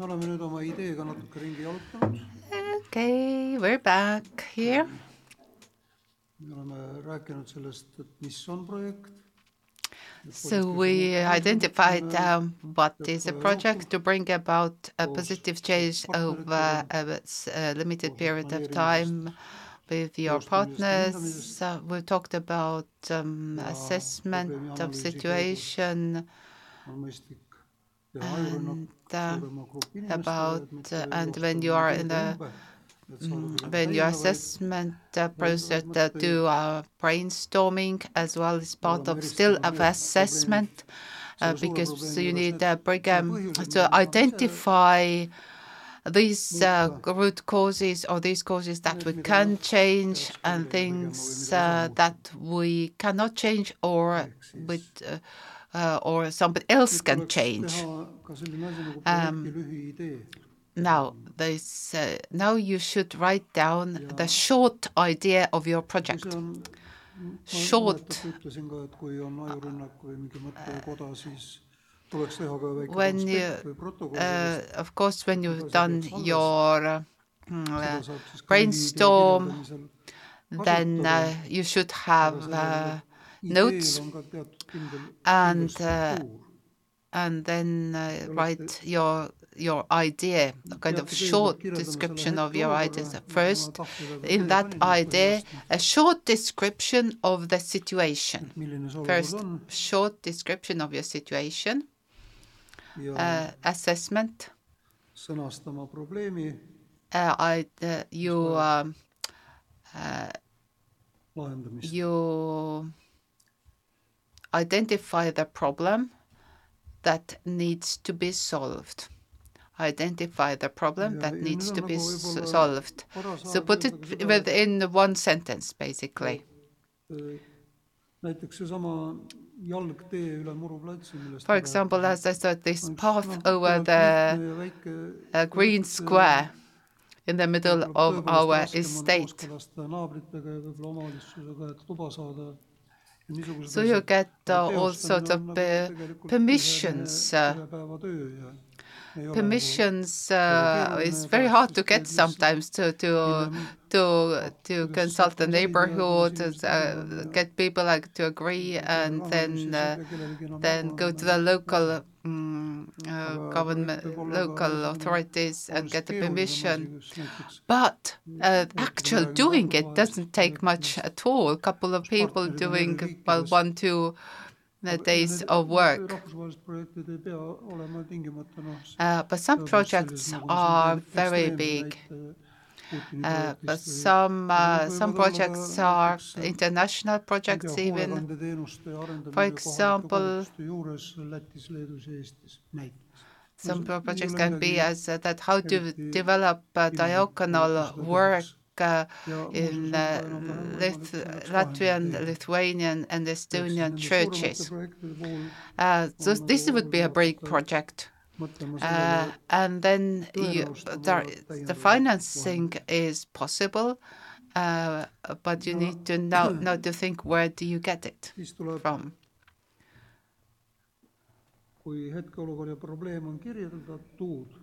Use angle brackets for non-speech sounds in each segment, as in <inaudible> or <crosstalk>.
me oleme nüüd oma ideega natuke ringi jalutanud. Okay, we're back here. me oleme rääkinud sellest, et mis on projekt. So we identified um, what is a project to bring about a positive change over a s- a limited period of time with your partners. Uh, we talked about um, assessment of situation and uh, suurema grupi inimestele, about uh, and when you are in the ümber, et saada Mm, when your assessment uh, process uh, do uh, brainstorming as well as part of still of assessment uh, because you need bring, um, to identify these uh, root causes or these causes that we can change and things uh, that we cannot change or with uh, uh, or somebody else can change. teha ka selline asi nagu Um. Now, this, uh, now you should write down the short idea of your project. see on, ma short- mäletan, ütlesin ka, et kui on ajurünnak või mingi mõttekoda, siis tuleks teha ka väike When you, konspekt või protokoll uh, of course, when you've done your uh, Seda saab siis ka brainstorm, then uh, you should have uh, notes. And uh, and then uh, write your your idea, a kind of short description of your idea. First, in that idea, a short description of the situation. First, short description of your situation, uh, assessment. Uh, I, uh, you, um, uh, you identify the problem that needs to be solved. Identify the problem that needs to be nagu s- võib-olla solved. So put it within one sentence, basically. et, näiteks seesama jalgtee üle Muru platsi, millest For example, as I said, this path over the lihtne ja väike uh, green äh, square in the middle of our estate. So you get uh, all sorts of uh, tegelikult permissions. Ühe- ühe päeva töö ja ei ole permissions uh, is very hard to get sometimes to to to to consult the neighborhood uh, ja kuidas inimesed get people like to agree and then uh, then go to the local uh, government võib olla ka local authorities and get the permission. asi, kus näiteks but uh, actual doing it doesn't take much at all. A couple of people doing well, one two Aga days of work rahvusvahelised projektid ei pea olema tingimata noh, uh, but some projects are very big Uh, but some uh, some projects are international ma ei tea, projects even. For example, omavalitsuste juures Lätis, Leedus ja Eestis näiteks. Some No see ei projects can be as uh, that how to develop uh, diaconal work uh, in uh, Lith- Latvian. Lithuanian, and Estonian churches. suuremate projektide puhul Uh, so this would be a big project. Uh, and then you, there, the financing is possible, uh, but you need to know, <clears throat> know to think where do you get it from. kui hetkeolukord ja probleem on kirjeldatud,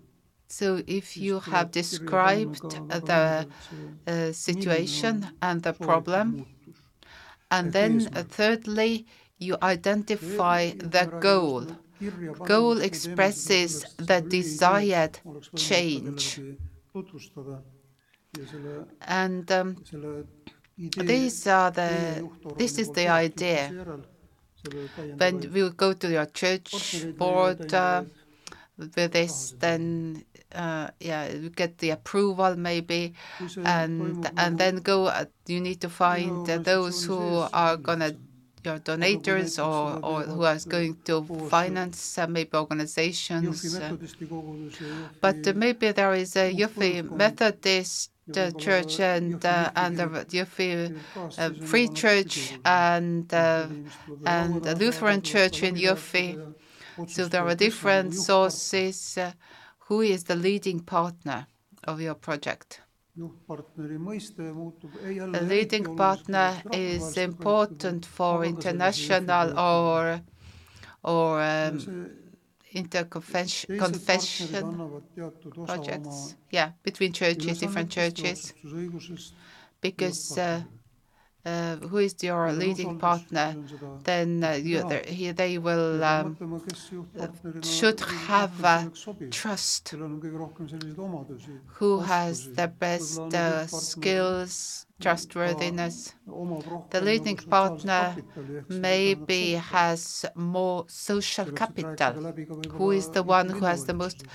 So if you have described the lühidalt see uh, situation and the problem, and then uh, thirdly, you identify the goal. on kirja panna, Goal miks me teeme expresses the desired lühiideed oleks võimalik change. kellelegi tutvustada ja selle, And um, these are the, this is the idea. kiitmise järel sellele When you go to your church board uh, with this, then uh, yeah, you get the approval maybe, and and then go. Uh, you need to find uh, those who are gonna your donators or or who are going to finance uh, maybe organizations. uh, metodisti kogudus ja Jõhvi But maybe there is a uus Methodist ja uh, church and uh, and the kirik Jõhvi teeb ka, uh, Free Church and uh, Inimesed tuleb laua and taha Lutheran Church in läbi Jõhvi. rääkida ja So there are different sources. Uh, who is the leading partner of your project? juhtpartneri mõiste muutub ei jälle A leading partner is important for aga ka sellise international or or um, interconfession teised partnerid confession annavad teatud osa oma projects. Yeah, between churches, different churches, because uh, who is your leading partner, then uh, you, he, they will um, mõtlema, kes juhtpartnerina should have uh, trust kellel on kõige rohkem selliseid omadusi, who has the best uh, skills, trustworthiness. The leading partner kapitali, ehk see maybe has more social capital. rääkida läbi ka Who is the one who has the most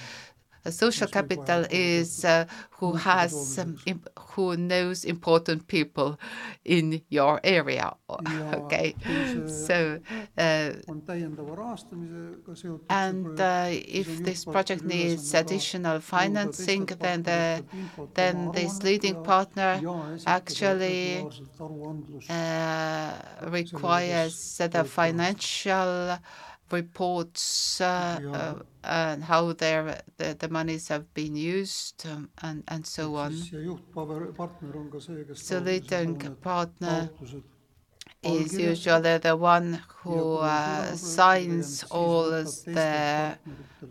social capital is uh, who has um, who knows important people in your area. <laughs> Okay, so uh, on täiendava rahastamisega seotud see and uh, if this project needs additional financing, then the then this leading partner actually uh, requires the financial reports uh, uh, and how their the, the monies have been used um, and and so on. Siis ja partner on ka see, kes So on partner is usually the one who uh, signs all the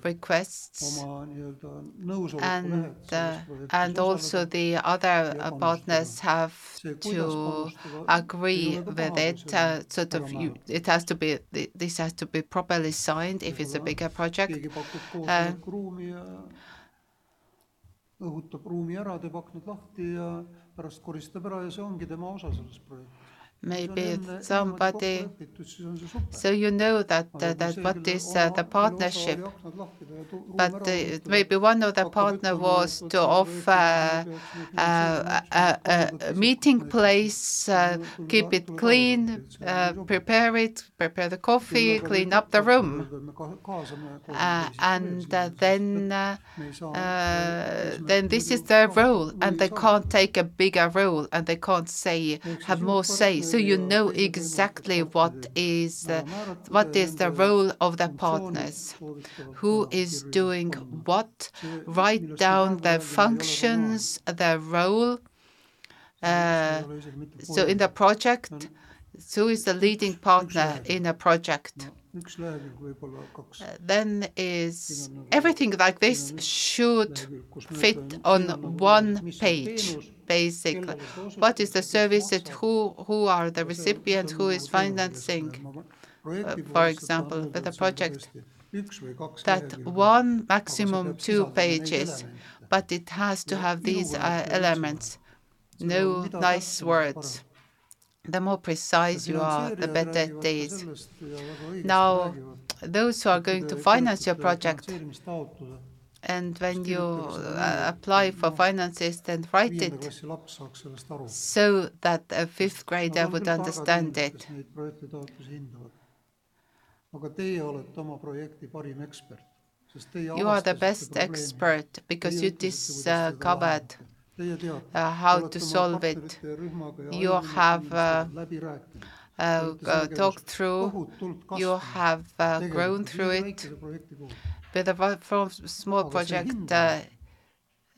requests oma nii-öelda nõusoleku and uh, and also the other uh, partners have to agree with it kui see on uh, sort of you, it has to be this has to be properly signed if it's a bigger project keegi pakub Äh. koosolekuruumi ja õhutab ruumi ära, teeb aknad lahti ja pärast koristab ära ja see ongi tema osa selles projektis. Maybe somebody siis on see super. so you know that uh, that what is uh, the partnership. but uh, maybe one of the partner was to offer uh, uh, uh, a, meeting place, keep it clean, prepare it, prepare the coffee, clean up the room, and then then this is their role, and they can't take a bigger role, and they can't say have more say. So you know exactly what is uh, what is the role of the partners, who is doing what, write down their functions, their role. Uh, so in the project, who is the leading partner in a project? kaks Then is everything like this should fit on one page, basically. What is the services, who, who are the recipients, who is financing? uh, for example, with a project that one maximum two pages, but it has to have these uh, elements. No nice words. The more precise you are, the better it is. Now, those who are going to finance your project, and when you uh, apply for finances, then write it so that a fifth grader would understand it. aga teie olete oma projekti parim ekspert, sest teie You are the best expert because you discovered teate, uh, how to solve it. partnerite ja rühmaga ja You have, uh, uh, uh, talked through, you have uh, grown through it. With a from small see project, uh,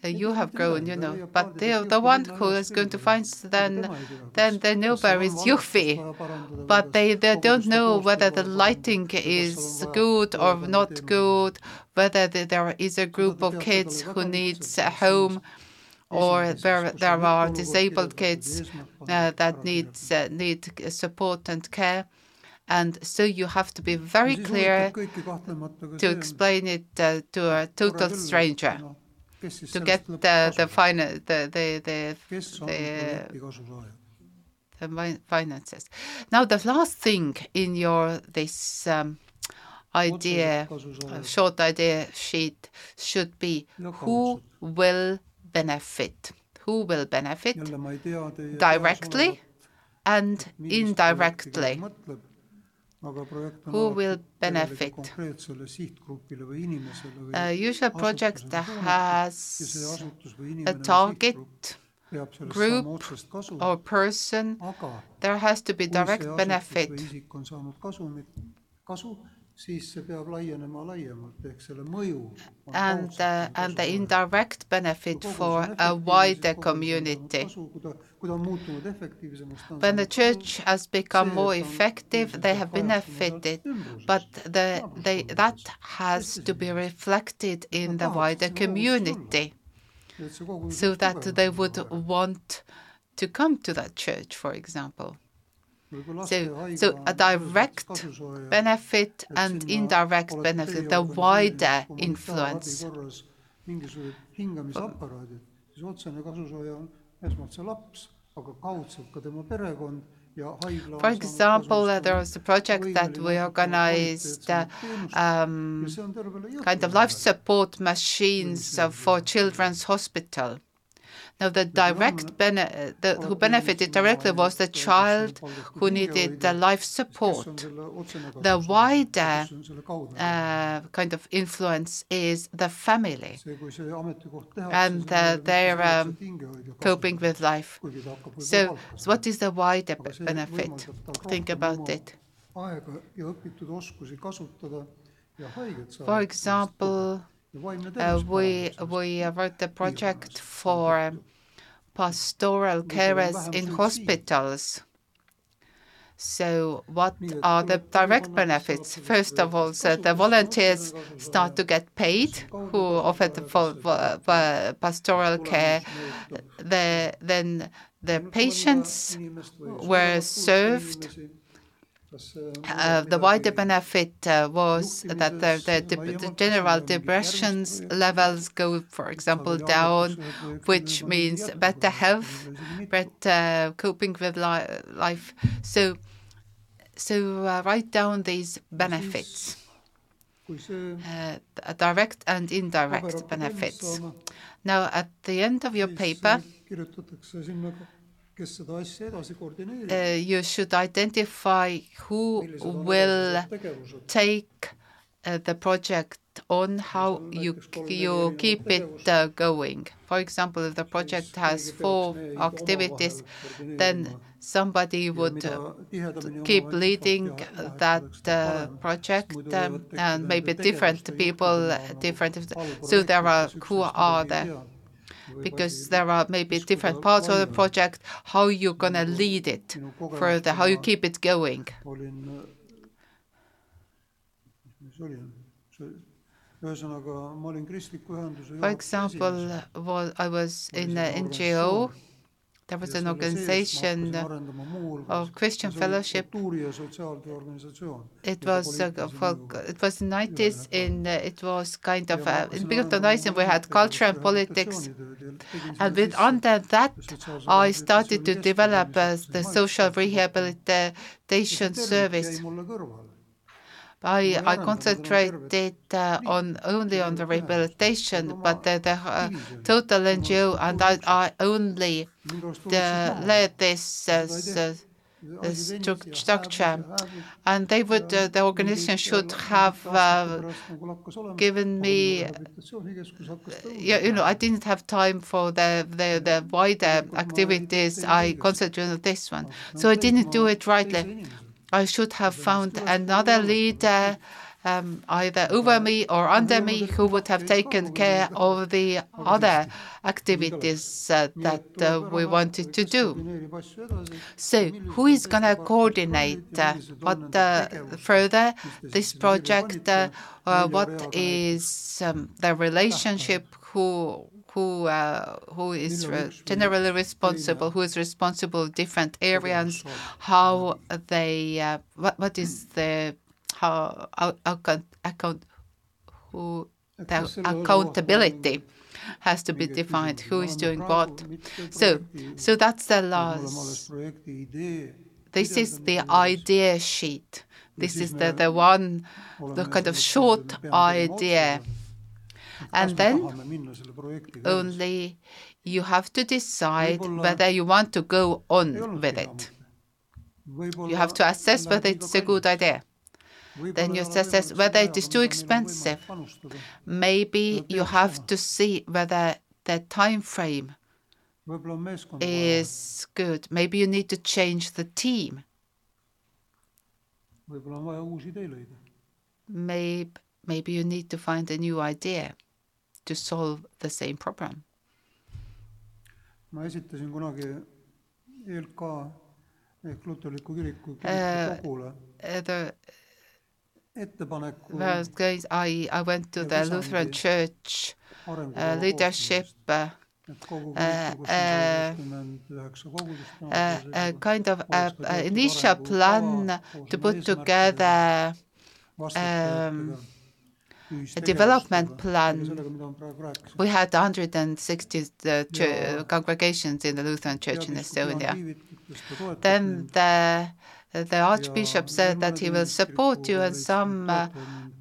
uh, you have grown, you know, but the, the one who is going to find, then, then the neighbor is Jõhvi. But they, they don't know whether the lighting is good or not good, whether there is a group of kids who needs a home, or there, there are disabled kids uh, that needs uh, need support and care. And so you have to be very clear to explain it uh, to a total stranger. to get the the fina- the the the, the, finances. Now the last thing in your this um, idea, uh, short idea sheet should be who will benefit, who will benefit jälle ma ei tea teie directly and indirectly. Who will benefit? konkreetsele sihtgrupile või inimesele või Uh, usual project suunatud has ja see asutus või a inimene või sihtgrupp target group saama otsest kasu, or person. There has to be direct benefit või isik on saanud kasumit, kasu, siis see peab laienema laiemalt ehk selle mõju on and uh, and the indirect benefit for a wider kogu see on community. kasu, kui ta, kui ta on muutunud efektiivsemaks, ta on When the church has become more et ta on effective, they have benefited, but the, they, that has to be reflected in the wider community. Et see kogudus so that they would want to come to that church, for example. So, so a direct benefit and indirect benefit, the wider influence. korras mingisugused hingamisaparaadid, siis otsene kasusaaja on esmalt see laps, aga kaudselt ka tema perekond ja haigla on For example, uh, there was a project that we organized uh, um, ja see on tervele kind of life support machines uh, for Children's Hospital. Now, the direct bene- the, who benefited directly was the child who needed the life support. on selle otsene The wider kes on selle kaudne uh, kind of influence is the family see, kui see ametikoht tehakse, and, uh, their, um, coping with life. kuigi ta hakkab võib-olla So, what is the wider benefit? Think about it. aega ja õpitud oskusi kasutada ja haiget saada. For example, Uh, we we uh, wrote a project for um, pastoral carers in hospitals. So, what are the direct benefits? First of all, so the volunteers start to get paid who offer the uh, uh, pastoral care. The, then the patients were served. Uh, the wider benefit uh, was that the, the, the, general depressions levels go, for example, down, which means better health, better coping with li- life. So, so uh, write down these benefits, uh, direct and indirect benefits. Now, at the end of your paper, kirjutatakse sinna, kes seda asja edasi koordineerib. uh, you should identify who will take uh, the project on how you you keep it uh, going. For example, if the project has four activities, then somebody would uh, keep leading that uh, project um, and maybe different people, different. So there are who are midagi because there are maybe different parts of the project. How you're gonna lead it further? How you keep it going? olin, mis see oli, see, ühesõnaga ma olin kristliku ühenduse For example, was, I was in an NGO. There was an organization of Christian fellowship. kultuuri ja sotsiaaltöö organisatsioon. It was uh, for, it was the 90s in uh, it was kind of uh, in the beginning of the 90s we had culture and politics and with under that I started to develop uh, the social rehabilitation service. I, I concentrated uh, on only on the rehabilitation, but the, the uh, total NGO, and I, I only the, led this uh, s- uh, this stru- structure, and they would uh, the organization should have uh, given me. Yeah, you know, I didn't have time for the, the, the wider activities. I concentrated on this one, so I didn't do it rightly. I should have found another leader, um, either over me or under me, who would have taken care of the other activities uh, that uh, we wanted to do. So, who is going to coordinate uh, what uh, further this project? Uh, what is um, the relationship? Who who uh, who is re- generally responsible? Who is responsible different areas? How they uh, what what is the how account account who the accountability has to be defined. Who is doing what? So so that's the last. This is the idea sheet. This is the, the one, the kind of short idea. And then only you have to decide whether you want to go on with it. You have to assess whether it's a good idea. Then you assess whether it is too expensive. Maybe you have to see whether the time frame is good. Maybe you need to change the team. võib-olla on vaja uusi teelõide. maybe, maybe you need to find a new idea to solve the same problem. ma esitasin kunagi ELK ehk luterliku kiriku äh, kirikukogule uh, ettepaneku. First guys, I, I went to the Lutheran Church uh, leadership uh, Uh, uh, uh, a kind of a, a initial plan to put together um, development plan. sellega, mida ma praegu rääkisin. We had 160 uh, congregations in the Lutheran Church in Estonia. Tiivik ütles, ta toetab Then the the Archbishop said that he will support you, and some uh,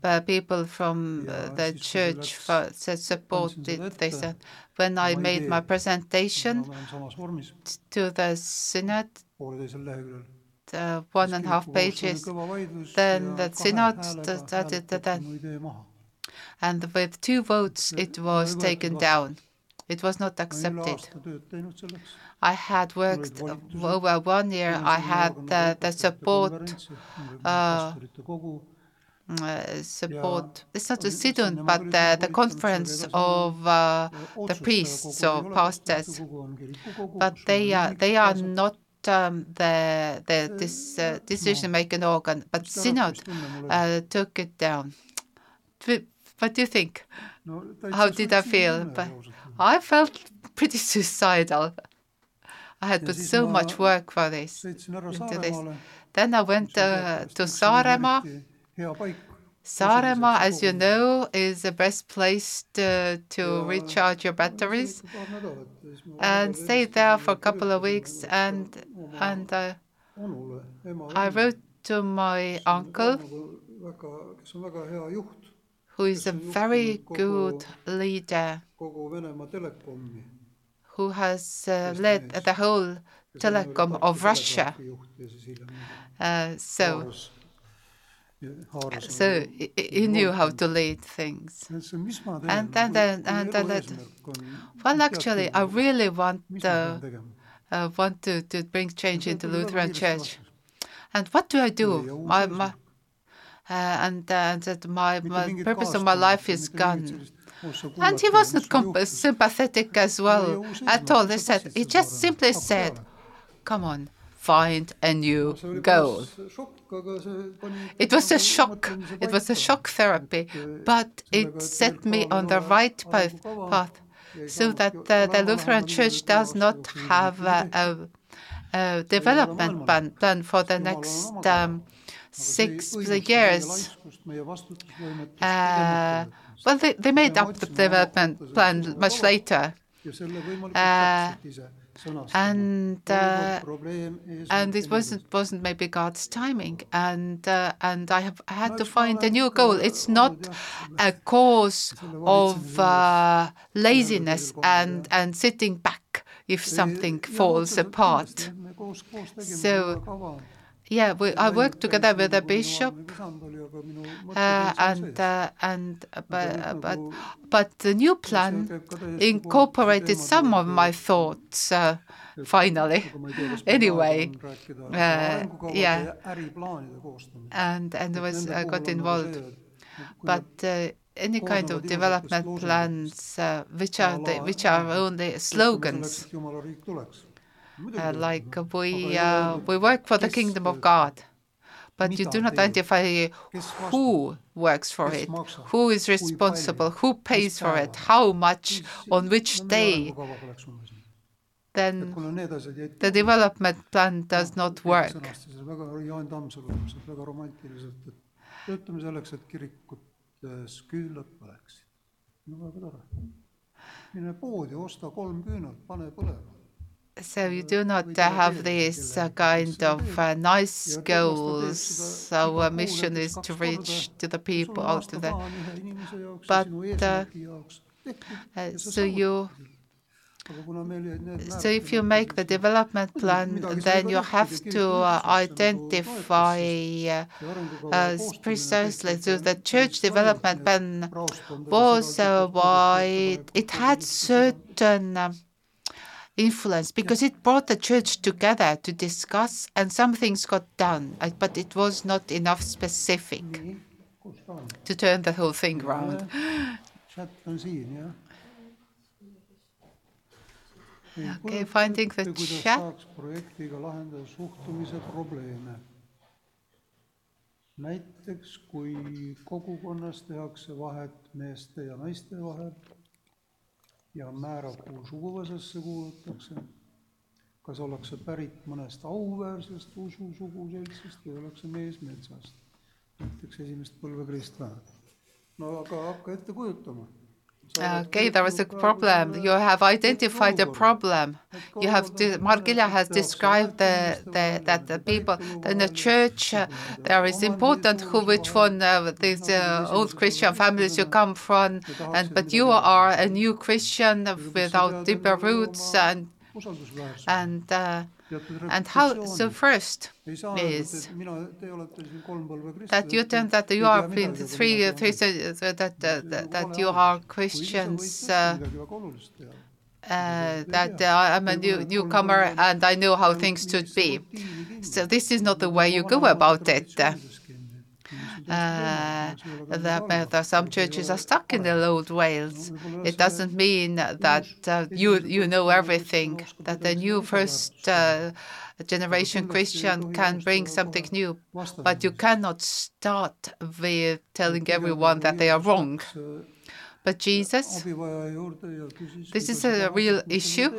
uh, people from uh, the siis, kui see church said support andsin seda. They said when I made my presentation ma olen samas vormis to the synod, uh, one and a half pages, then the synod started that- and with two votes it was taken down. It was not accepted. I had worked over one year. I had the, the support uh, uh, support. It's not a sidun, but the, the conference of uh, the priests or pastors. But they are they are not um, the the this uh, decision making organ. But synod uh, took it down. Wh- What do you think? how did I feel? But I felt pretty <laughs> suicidal. I had put so much work for this. into this. Then I went uh, to Saaremaa. paik. Saaremaa, as you know, is the best place to, to recharge your batteries and stayed there for a couple of weeks. And and uh, I wrote to my uncle, who is a very good leader, who has uh, led the whole telecom of Russia. Uh, so so he, knew how to lead things. And then- and then Well, actually, I really want ma uh, want to, to bring change into Lutheran Church. And what do I do? My, my, and uh, that my, my purpose of my life is gone. And he wasn't comp- sympathetic as well at all. He said he just simply said, "Come on, find a new goal." It was a shock. It was a shock therapy, but it set me on the right path, path so that uh, the Lutheran Church does not have a, a, a development plan, plan for the next um, six years. Uh, well, they, they made up the development plan much later. Uh, and uh, and it wasn't wasn't maybe God's timing, and uh, and I have had to find a new goal. It's not a cause of uh, laziness and and sitting back if something falls apart. So yeah, we, I worked together with the bishop, uh, and uh, and but, but but the new plan incorporated some of my thoughts. Uh, finally, anyway, uh, yeah, and and was I got involved, but. Uh, any kind of development plans, uh, which are the, which are only slogans, uh, like we uh, we work for the kingdom of God, but you do not identify who works for it, who is responsible, who pays for it, how much, on which day. Then the development plan does not work. Mine poodi, osta kolm küünalt, pane põlema. So you do not uh, have this uh, kind of uh, nice goals. Our mission is to reach to the people out to the. But uh, <laughs> uh, so you so if you make the development plan, then you have to uh, identify uh, uh, precisely. So the church development plan was uh, why it had certain. Influence because it brought the church together to discuss and some things got done uh, but it was not enough specific on? to turn the whole thing around. <gasps> Okay, finding the chat. näiteks kui kogukonnas tehakse vahet meeste ja naiste vahel ja määrab, kuhu suguvõsasse kuulutakse, kas ollakse pärit mõnest auväärsest usu suguseltsist või ollakse mees metsast, näiteks esimest põlve kristlased. no aga hakka ette kujutama. Okay, there was a problem. You have identified a problem. You have Margilja has described the, the that the people in the church uh, there is important who which one of these uh, old Christian families you come from, and but you are a new Christian without deeper roots and. and uh, and how so first ei saa is öelda, et mina, te olete siin kolm põlve kristlased. that you think that you are in the three three that that that, that you are Christians. Uh, uh, that uh, I'm a new, newcomer and I know how things should be. So this is not the way you go about it. Uh, that, that some churches are stuck in the old ways. It doesn't mean that uh, you you know everything. That the new first uh, generation Christian can bring something new, but you cannot start with telling everyone that they are wrong. But Jesus, this is a real issue.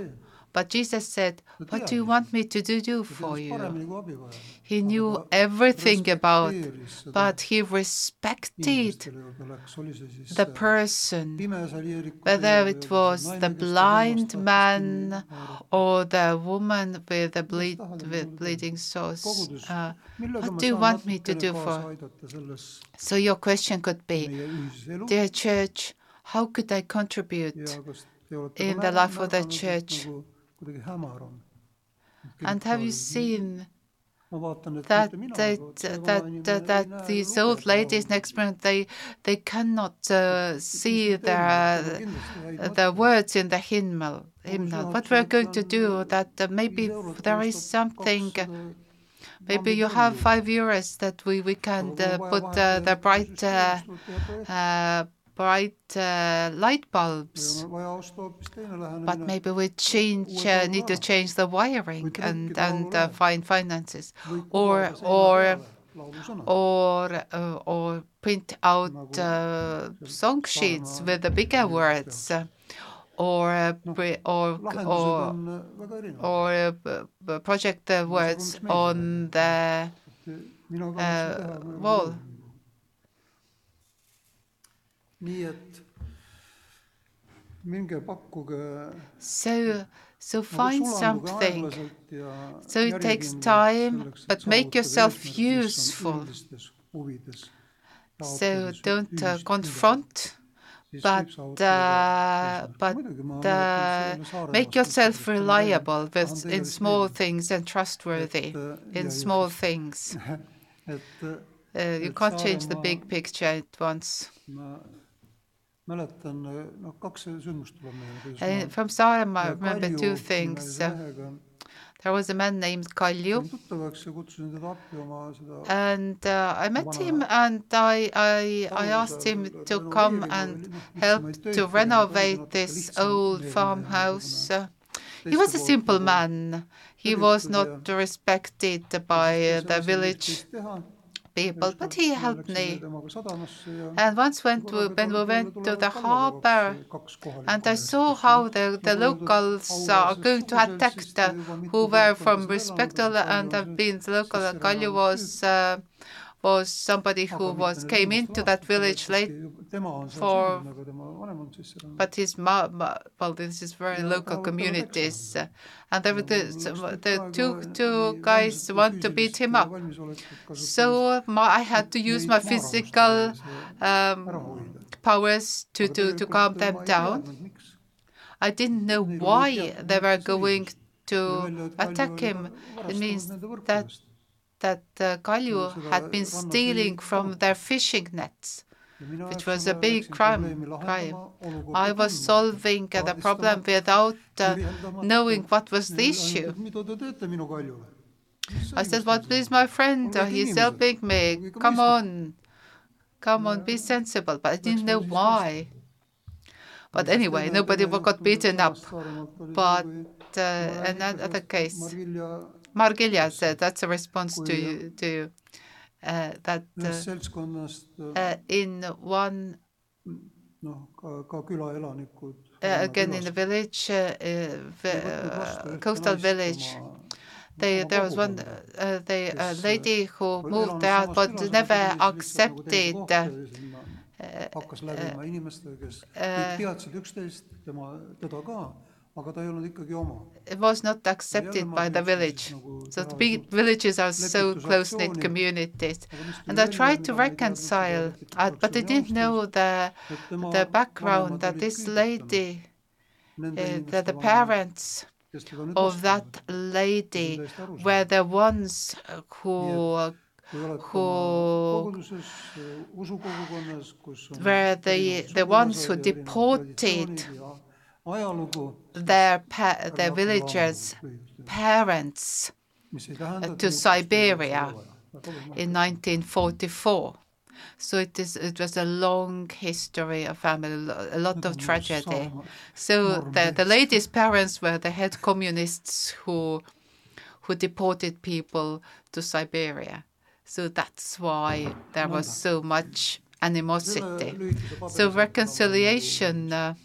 But Jesus said, What do you want me to do, for you? He knew everything about, but he respected the person, whether it was the blind man or the woman with the bleed, with bleeding source. Uh, what do you want me to do for? So your question could be, dear church, how could I contribute in the life of the church? And have you seen that that that that, that these old ladies next month they they cannot uh, see the the words in the hymnal hymnal. What we're going to do that uh, maybe there is something. Maybe you have five euros that we we can uh, put uh, the bright uh, uh, bright uh, light bulbs, but maybe we change uh, need to change the wiring and and uh, find finances, or or or uh, or print out uh, song sheets with the bigger words, uh, or uh, or or or uh, project the words on the uh, wall. Nii et minge pakkuge So, so find something. So it takes time, but make yourself useful. So don't uh, confront, but uh, but uh, make yourself reliable with in small things and trustworthy in small things. <laughs> Uh, you can't change the big picture at once. mäletan, noh, kaks sündmust tuleb meelde. from Saaremaa, I remember two things. Uh, there was a man named Kalju, and uh, I met him and I, I, I asked him to come and help to renovate this old farmhouse. Uh, he was a simple man. He was not respected by the village people, but he helped me. And once went to, when we went to the harbor, and I saw how the, the locals are going to attack the who were from Respectal and have been the local. Kalju was uh, was somebody who was came into that village late, for- but his ma, ma well, this is very local communities, uh, and there were the, the two two guys want to beat him up. So my, I had to use my physical um, powers to, to, to calm them down. I didn't know why they were going to attack him. It means that that uh, Kalju had been stealing from their fishing nets, which was a big crime. crime. I was solving uh, the problem without uh, knowing what was the issue. I said, "What, "What is my friend? He's helping me. Come on, come on, be sensible. But I didn't know why. But anyway, nobody got beaten up. But uh, another case, Margilja said that's a response to you, to you, uh, that uh, seltskonnast uh, in one noh, ka, ka külaelanikud. uh, again in the village, uh, uh, uh, coastal village. They, there was one, uh, they, a lady who moved out but never accepted uh, hakkas läbima inimestega, kes kõik teadsid üksteist, tema, teda ka, aga ta ei olnud ikkagi oma. it was not accepted by the village. So the big villages are so close-knit communities. And I tried to reconcile, uh, but I didn't know the, the background that this lady, uh, that the parents of that lady were the ones who who were the, the ones who deported their, pa- their villagers' parents to Siberia in 1944. So it is. It was a long history of family, a lot of tragedy. So the the lady's parents were the head communists who who deported people to Siberia. So that's why there was so much animosity. So reconciliation. Uh,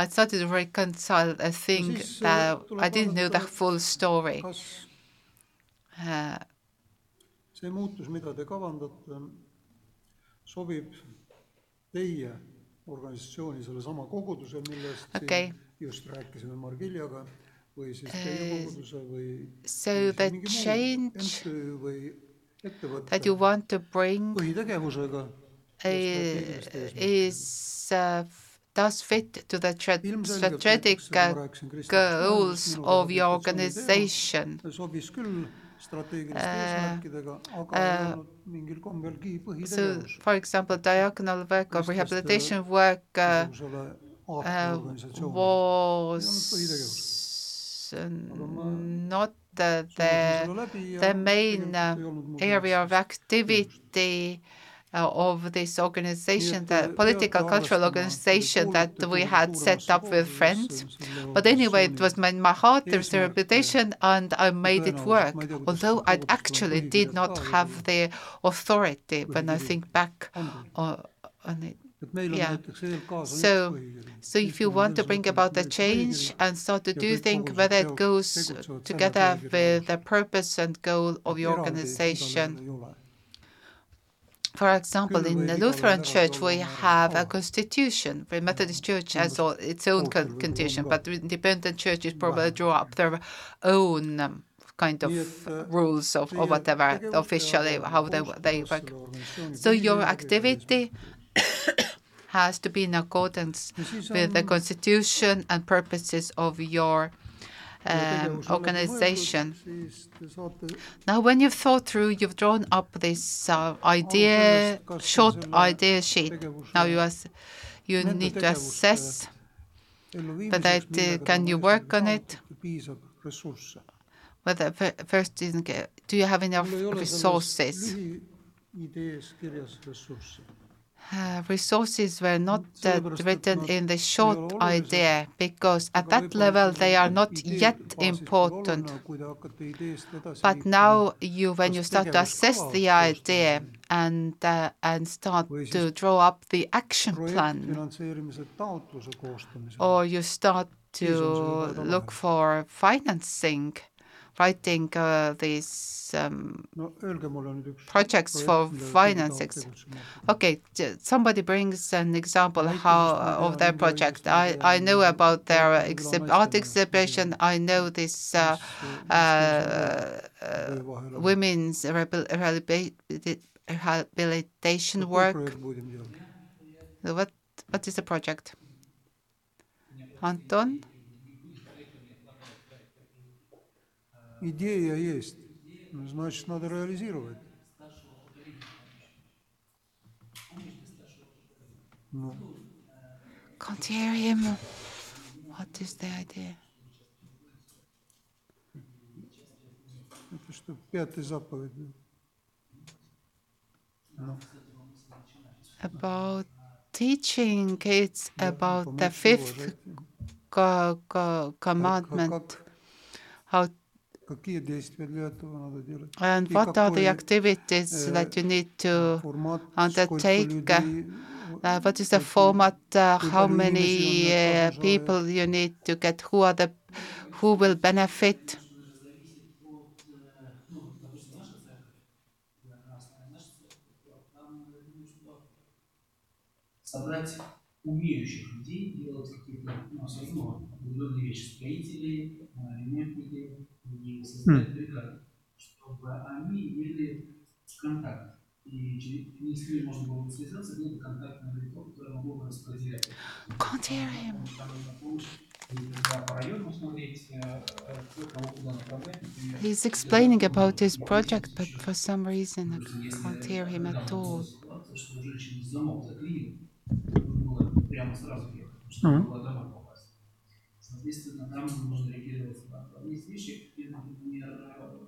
I started to reconcile a thing that I didn't know the full story. Uh, see muutus, mida te kavandate, sobib teie organisatsiooni sellesama koguduse, millest Okei. just rääkisime Margiljaga, või siis teie koguduse või so the change that you want to bring põhitegevusega uh, is uh, does fit to the strategic näiteks, kui ma uh, goals of your organization. teema, sobis küll strateegiliste eesmärkidega, aga ei olnud mingil kommelgi So, for example, diaconal work or rehabilitation work uh, uh, was uh, not the, the the main uh, area of activity uh, of this organization, the political cultural organization that we had set up with friends. But anyway, it was my, my heart, there was the reputation, and I made it work. Although I actually did not have the authority when I think back on, on it. Yeah. So, so if you want to bring about the change and start to do things, whether it goes together with the purpose and goal of your organization. For example, in the Lutheran Church, we have a constitution. The Methodist Church has all, its own con- constitution, but the independent churches probably draw up their own um, kind of rules of, or whatever officially how they they work. So your activity <coughs> has to be in accordance with the constitution and purposes of your um, organization. Now, when you've thought through, you've drawn up this uh, idea, short idea sheet. Now you as you need to assess whether it, uh, can you work on it. Whether first, do you have enough resources? uh, resources were not uh, written in the short idea because at that level they are not yet important. But now you, when you start to assess the idea and uh, and start to draw up the action plan, or you start to look for financing writing uh, these um, no öelge mulle nüüd üks projects for millega keegi financing. tahab tegutsema hakata. Okay, somebody brings an example how of their project. I, I know about their exhib- art exhibition. I know this uh, uh, uh, women's rehabilitation work. What what is the project? Anton, Идея есть, ну, значит, надо реализировать. Ну, can't hear him. What is the idea? это что, пятый заповедь. Ну, about teaching, it's about the fifth commandment. How and И what are the какой, activities э, that you need to формат, undertake, сколько людей, Uh, what is the какие- format? Uh, kui how palju many inimesi on need uh, kasu people you need to get? Who are the who will benefit? собрать умеющих людей делать какие-то ну, особенно определенные вещи, строители, э, ремонтники, и создать бригады, чтобы они имели контакт. И через не с ними можно было бы связаться, был бы контактное лицо, которое могло бы распределять. Can't hear him. Там нужна помощь, и когда по району смотреть, э, э, кто кого куда направлять, например. He's explaining about his project, but for some reason I can't hear him at all. Ситуация, Соответственно, там нужно реагировать на это. Есть вещи, где, например, э,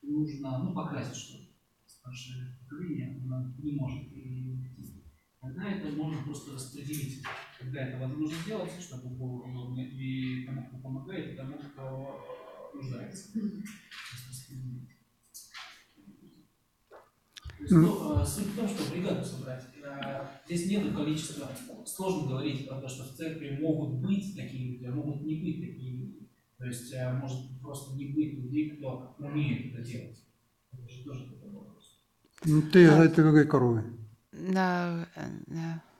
нужно, ну, покрасить что-то. Старшее поколение, оно не может перейти. Тогда это можно просто распределить. Когда это возможно сделать, чтобы было удобно и тому, кто помогает, и тому, кто э, нуждается. Есть, ну, э, суть в том, что бригаду собрать. Э, Здесь нет количества. Сложно говорить про то, что в церкви могут быть такие люди, а могут не быть такие люди. То есть э, может просто не быть людей, кто умеет это делать. Это же тоже такой вопрос. Ну, Teie saite ka kõik aru või? No,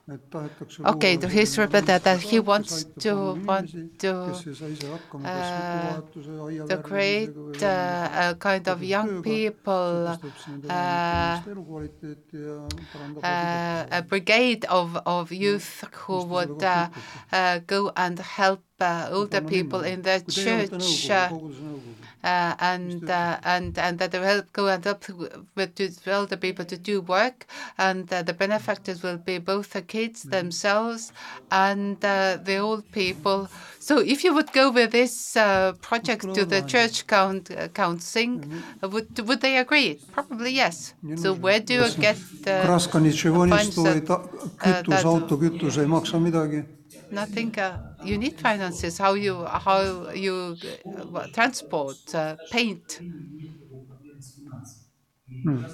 no. et tahetakse Okay, he's repeated that he wants to want to kes ei saa ise hakkama kas uh, to create uh, a kind of young people, uh, elukvaliteeti ja parandab uh, a brigade of, of youth who would uh, uh, go and help uh, older people in their church. Uh, uh, and uh, and and that they will help go and help with to tell the people to do work, and uh, the benefactors will be both the kids themselves and uh, the old people. So, if you would go with this uh, project to the church count, uh, counseling, uh, would would they agree? Probably yes. So, where do you get the Kraskanitševonist funds või ta, that- kütus that- autokütus ei maksa midagi nothing. Uh, you need finances. How you how you uh, transport uh, paint. Hmm.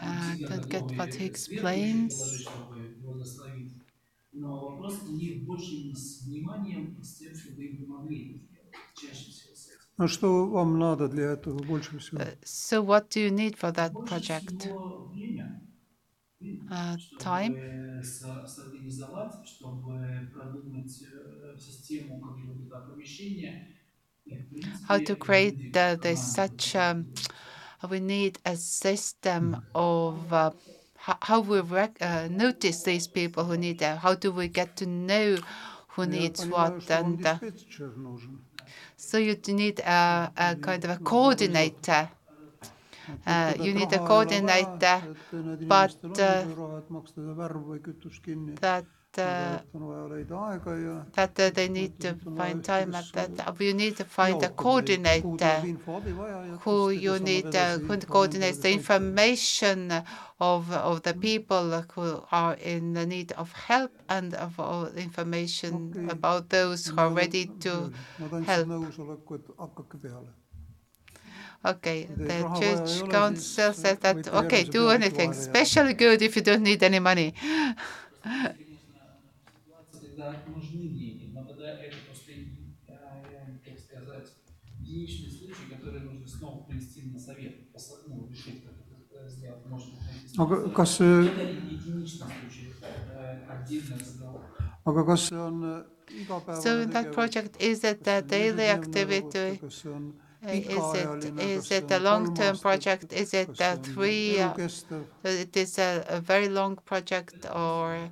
Uh, don't get what he explains положить, чтобы благословить. Но вопрос у них больше именно с вниманием и с тем, чтобы им помогли это сделать. Чаще всего с этим. no что вам надо для этого больше всего? Uh, So, what do you need for that Больше project? всего время. Время, Uh, чтобы time. со- сорганизовать, чтобы продумать э, систему какого-то оповещения. И, в принципе, How to create люди, uh, this команда, such um, we need a system of uh, ho- how we uh, notice these people who need that? How do we get to know who needs what? And uh, so you need a, a, kind of a coordinator. Uh, you need a coordinator, but that that uh, uh, they need to find time at that. You need to find a coordinator uh, who you need who coordinates the information of of the people who are in the need of help and of all information about those who are ready to help. Okay, the church council says that okay, do anything, especially good if you don't need any money. <laughs> когда нужны деньги, но тогда это просто, э, как сказать, единичный случай, который нужно снова привести на совет, посо- ну, решить, как это сделать, может быть, на эти aga способы. kas see, Это единичный случай, это отдельный разговор. aga kas see on äh, igapäevane so in that project is it a daily activity kas see on Uh, is it pikaajaline, is kas see it a on long-term kolm project? aastat, Is it kas a see on three? uh, elukestev? It is a, a very long project, or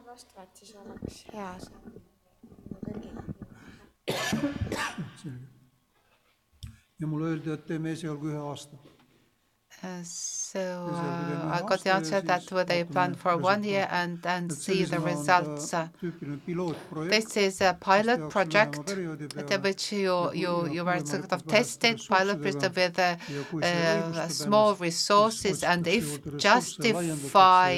nad vastavad, siis oleks hea see tõlgida. selge. ja mulle öeldi, et teeme esialgu ühe aasta. Uh, so within uh, I got the answer that well, they plan for one year and and see the sellisena on ta results. Uh, This is a pilot project at which you you you were sort of tested pilot with ressurssidega with uh, ja kui see uh, small resources and if justify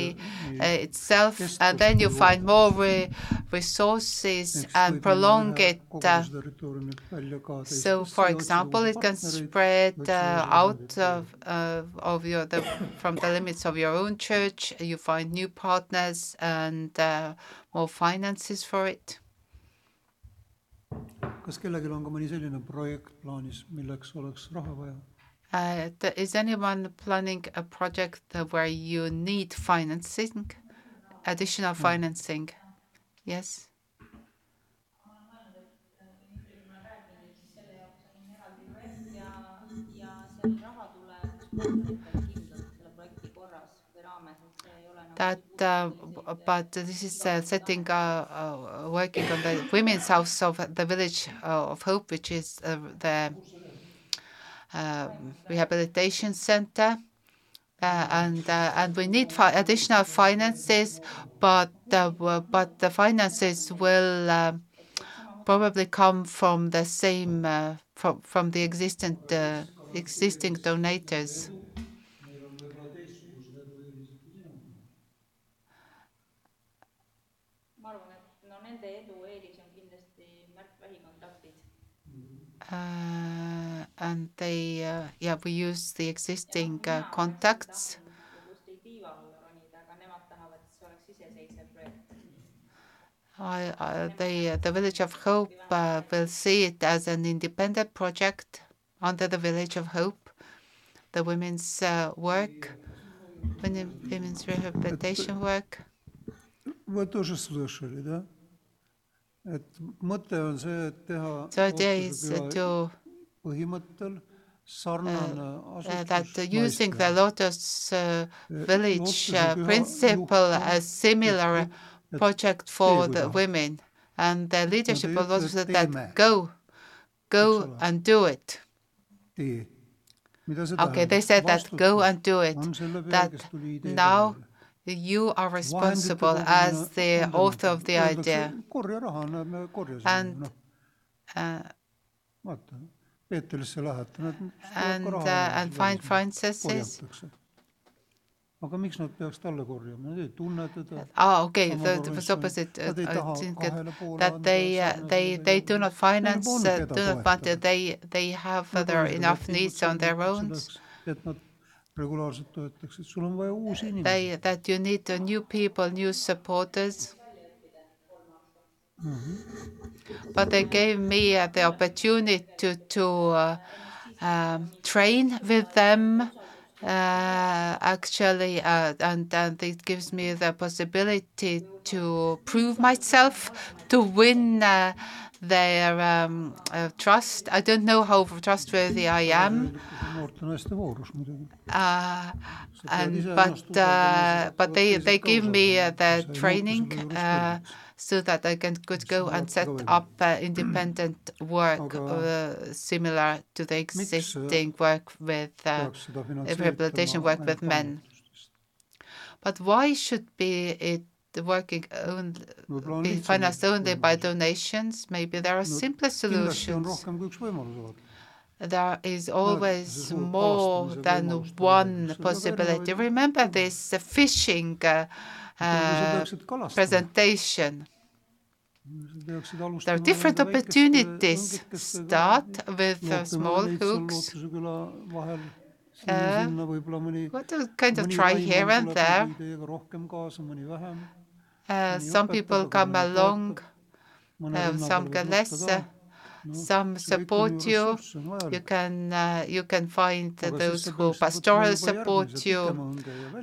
uh, itself and then you find more re resources and prolong it. Uh, seda territooriumit välja ka so, for example, it can spread uh, out of uh, of your the from the limits of your own church. You find new partners and uh, more finances for it. kas kellelgi on ka mõni selline projekt plaanis, milleks oleks raha vaja? Uh, is anyone planning a project where you need financing, additional financing? Yes. ja, ja That, uh, but this is uh, setting, uh, working on the women's house of the village of Hope, which is the rehabilitation center. Uh, and uh, and we need fi- additional finances, but uh, but the finances will uh, probably come from the same from from the existing existing donators. ma arvan, et no nende edu eelis on kindlasti märk lähikontaktid. Uh, and they, uh, yeah, we use the existing uh, contacts. just ei tiiva alla ronida, aga nemad tahavad, et see oleks iseseisev projekt. I, I, they, the Village of Hope uh, will see it as an independent project under the Village of Hope. The women's uh, work, women- women's rehabilitation work. Вы тоже слышали, да? et mõte on see, et teha So idea is Lootuse to küla põhimõttel sarnane uh, that asutus using the naistele. Lotus uh, Village Lootuse uh, püha principle, juht a similar et project for teegu the tahab. women. And the leadership ei of ütle, Lotus et said that teeme. go, go ole. and do it. tee. mida see Okay, they said that go and do it. on selle peal, That kes tuli idee now you are responsible as the author of the idea. korja raha, näe, me korjasime, And Uh, vaata, Peetrisse lähed, nad and uh, and find princesses. Aga miks nad peaks talle korjama, nad ei tunne teda. Sama The, the was opposite. Uh, that, they uh, sarnasele they they do not finance. Uh, do not want toetada. they they have Nad their enough needs on their own. et nad regulaarselt töötaksid, sul on vaja uusi inimesi. They that you need uh, new people, new supporters. But they gave me uh, the opportunity to to uh, um, train with them. Uh, actually, uh, and and it gives me the possibility to prove myself, to win uh, their um, uh, trust. I don't know how trustworthy I am. Uh, and but uh, but they they give me the training muutu selle juures kõrgeks. so that I can could go and set up uh, independent <clears throat> work uh, similar to the existing work with uh, rehabilitation work with men. but why should be it working only be financed only by donations? Maybe there are simpler solutions. rohkem kui üks võimalus alati. There is always more than one on. Seal on possibility. Remember this fishing uh, uh, presentation. There are different opportunities. Start with small hooks. Lootuse küla vahel, Uh, sinna-sinna võib-olla mõni What to kind of try here and there. nagu ideega rohkem kaasa, mõni vähem. Uh, some people come along, uh, some get less. Some see kõik on support you. ressurss on vajalik. You can uh, you can find Aga those who peaksid võtma pastoral support you. ja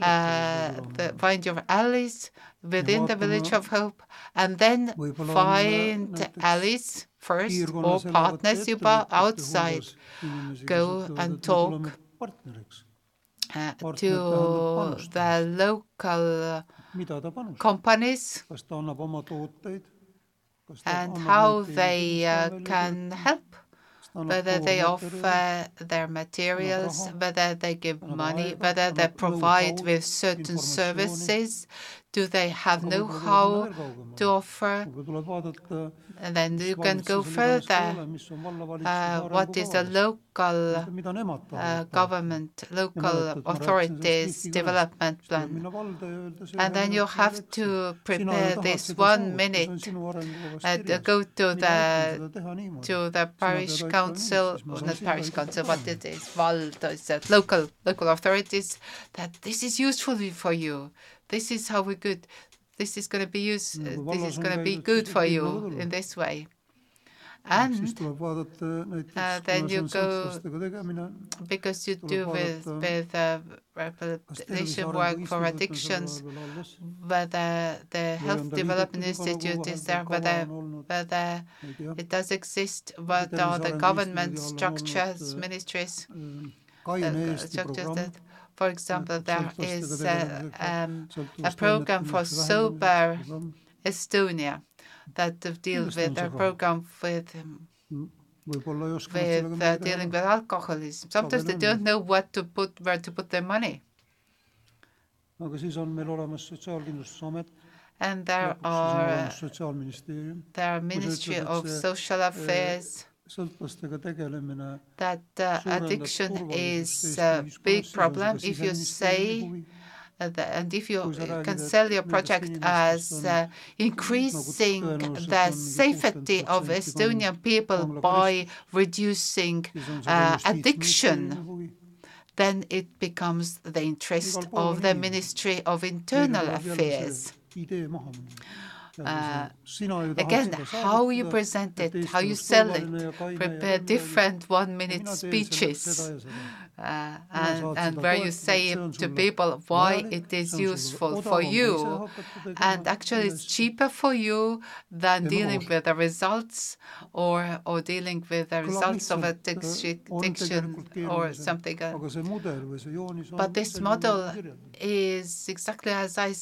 Uh, the, find your allies within the village of hope, and then find allies first or partners ettevõtjate outside hulgas inimesi, kes Go and talk. uh, to the local mida ta panustab, companies and how they uh, can help, kas ta annab whether they offer their materials, whether they give money, whether they provide with certain services, do they have Aga know-how minna veel kaugemale. to offer, võib-olla tuleb vaadata, and then you can go valitsusel iganes ka ei further. ole, mis on vallavalitsuse Uh, what is the local Vaata, mida nemad uh, government, local mäletad, ma rääkisin authorities development plan? minna valda ja öelda, see And then you have to prepare this one saavutada, see on minute and kirjas. go to the ütlen seda teha niimoodi. to the parish council, mind, siis ma or not parish council, but it is vald, is that local local authorities that this is useful for you. This is how we could. This is going to be use. No uh, this is going to be good for you in this way. And tuleb vaadata näiteks uh, then you go- because you do with vaadata, with uh, rehabilitation work for addictions, whether the health development liidetud juba, nagu institute is there, whether whether ma ei tea, it does exist, what are the government Instituudi all on olnud, structures, ministries? äh, uh, structures that, for example, there is uh, tegelemiseks, um, sõltuvuste program for sober. Estonia that deal Kindlasti on with a program with um, võib-olla ei oska nad with uh, dealing with alcoholism. Sometimes they don't know what to put, where to put their money, aga siis on meil olemas Sotsiaalkindlustusamet, and there lõpuks siis on are there are Ministry of Social Affairs. That uh, addiction is a big problem if you say. Uh, the- And if you Kui sa räägid, can sell your project as uh, increasing the safety of Estonian people by reducing uh, addiction, then it becomes the interest of the. Ministry of Internal Affairs. See idee maha minna. Uh, Sina ju tahad Again, how you present it, how you sell it, prepare different teen selleks speeches. seda ja seda. Uh, and, and where you say to people why it is see on sulle useful for you and actually it's cheaper for you than dealing with the results or or dealing with the results of a addiction, on addiction tegelikult or something uh, aga see mudel või see joonis on but this model is exactly as I